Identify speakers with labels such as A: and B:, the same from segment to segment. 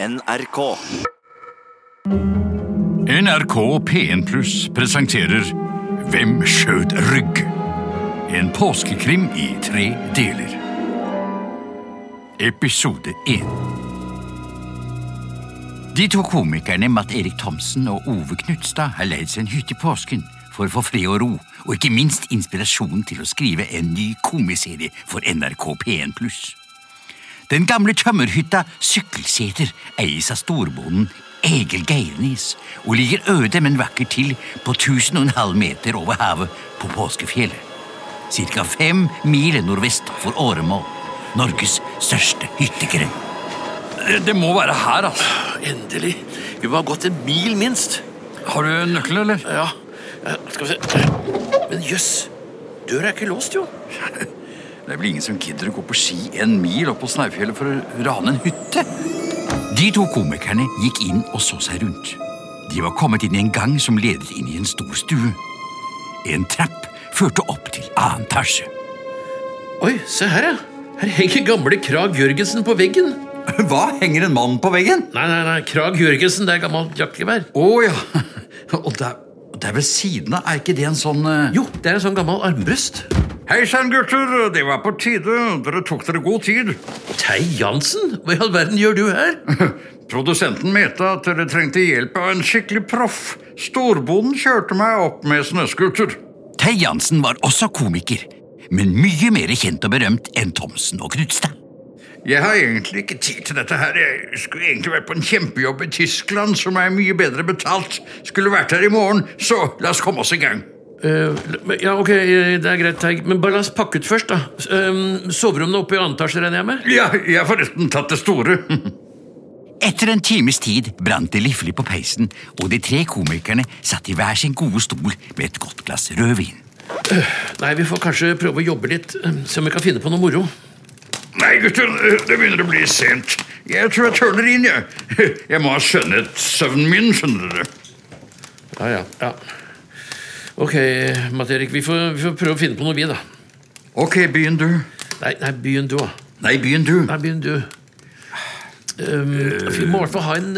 A: NRK.
B: NRK P1 Pluss presenterer Hvem skjøt Rygg? En påskekrim i tre deler. Episode 1 De to komikerne Matt Erik Thomsen og Ove Knutstad har leid seg en hytte i påsken for å få fred og ro, og ikke minst inspirasjon til å skrive en ny komiserie for NRK P1 Pluss. Den gamle tømmerhytta Sykkelseter eies av storbonden Egil Geirnes og ligger øde, men vakkert til på 1000,5 meter over havet på Påskefjellet. Cirka fem mil nordvest for Åremål, Norges største hyttegrend. Det, det må være her, altså.
C: Endelig. Vi må ha gått en mil minst.
B: Har du nøkkelen, eller?
C: Ja, eh, skal vi se. Men jøss, døra er ikke låst, jo.
B: Det er vel ingen som gidder å gå på ski en mil opp på Snaufjellet for å rane en hytte? De to komikerne gikk inn og så seg rundt. De var kommet inn i en gang som ledet inn i en stor stue. En trapp førte opp til annen etasje.
C: Oi, se her, ja. Her henger gamle Krag Jørgensen på veggen.
B: Hva? Henger en mann på veggen?
C: Nei, nei, nei, Krag Jørgensen, det er gammelt jaktgevær.
B: Å ja. Og der, er ved siden av, er ikke det en sånn uh...
C: Jo, det er en sånn gammel armbrøst.
B: Hei sann, gutter. Det var på tide. Dere tok dere god tid.
C: Tei Jansen, hva i all verden gjør du her?
B: Produsenten mente at dere trengte hjelp av en skikkelig proff. Storbonden kjørte meg opp med snøscooter. Tei Jansen var også komiker, men mye mer kjent og berømt enn Thomsen og Knutstad. Jeg har egentlig ikke tid til dette her. Jeg skulle egentlig vært på en kjempejobb i Tyskland som er mye bedre betalt. Skulle vært her i morgen, så la oss komme oss i gang.
C: Eh, ja, ok, eh, det er greit, Teig. Men bare la oss pakke ut først, da. Um, Soverommene oppe i annen etasje, regner jeg med?
B: Ja, jeg har forresten tatt det store. Etter en times tid brant det livlig på peisen, og de tre komikerne satt i hver sin gode stol med et godt glass rødvin.
C: Nei, vi får kanskje prøve å jobbe litt. um, Se om vi kan finne på noe moro.
B: Nei, gutter, det begynner å bli sent. Jeg tror jeg tørner inn, jeg. Jeg må ha skjønnet søvnen min, skjønner dere.
C: Ja, ja, ja. Ok, Matt Erik, vi får, vi får prøve å finne på noe, vi, da.
B: Ok, begynn du.
C: Nei, nei, begynn du.
B: Nei, begynn du.
C: Nei, begynn du. Um, vi må i hvert fall ha en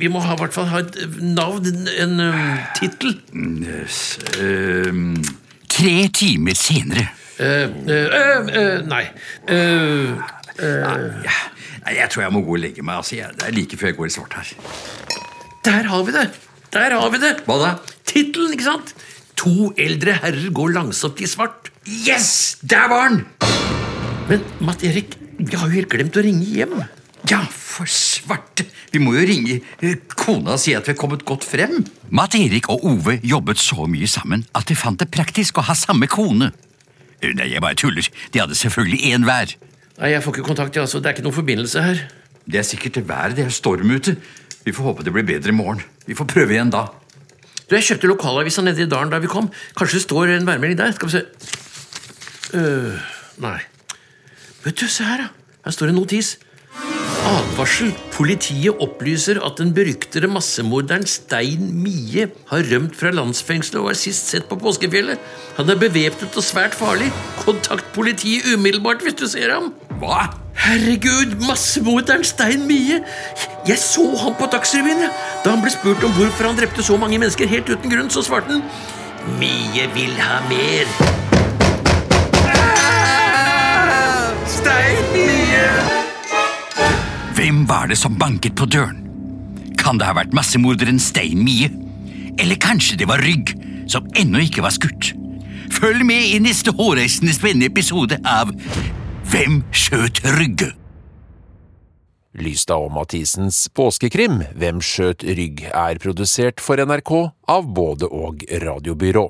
C: Vi må i hvert fall ha et navn, en, um, tittel.
B: Ehm, tre timer senere.
C: Uh, uh, uh, uh, nei. Uh,
B: Ja, nei, jeg tror jeg må gå og legge meg. Altså, jeg, det er like før jeg går i svart her.
C: der har vi det! Der har vi det!
B: Hva da?
C: Tittelen, ikke sant? To eldre herrer går langsomt i svart.
B: Yes! Der var han!
C: Men Matt Erik, vi har jo helt glemt å ringe hjem.
B: Ja, for svarte. Vi må jo ringe eh, kona og si at vi er kommet godt frem. Matt Erik og Ove jobbet så mye sammen at de fant det praktisk å ha samme kone. Eh, Nei, jeg bare tuller. De hadde selvfølgelig én hver.
C: Nei, jeg får ikke kontakt, ja, altså. Det er ikke noen forbindelse her.
B: Det er sikkert været. Det er storm ute. Vi får håpe det blir bedre i morgen. Vi får prøve igjen da.
C: Du, Jeg kjøpte lokalavisa nede i dalen da vi kom. Kanskje det står en værmelding der? Skal vi se Øh, Nei. Vet du, se her, da. Her står en notis. Advarsel. Politiet opplyser at den beryktede massemorderen Stein Mie har rømt fra landsfengselet og er sist sett på Påskefjellet. Han er bevæpnet og svært farlig. Kontakt politiet umiddelbart hvis du ser ham.
B: Hva?
C: Herregud, massemorderen Stein Mie! Jeg så han på Dagsrevyen! Da han ble spurt om hvorfor han drepte så mange mennesker helt uten grunn, så svarte han Mie vil ha mer.
B: Stein Mie! Hvem var det som banket på døren? Kan det ha vært massemorderen Stein Mie? Eller kanskje det var Rygg, som ennå ikke var skutt? Følg med i neste hårreisende spennende episode av Hvem skjøt Rygge?
D: Lystad og Mathisens påskekrim Hvem skjøt rygg er produsert for NRK av både og radiobyrå.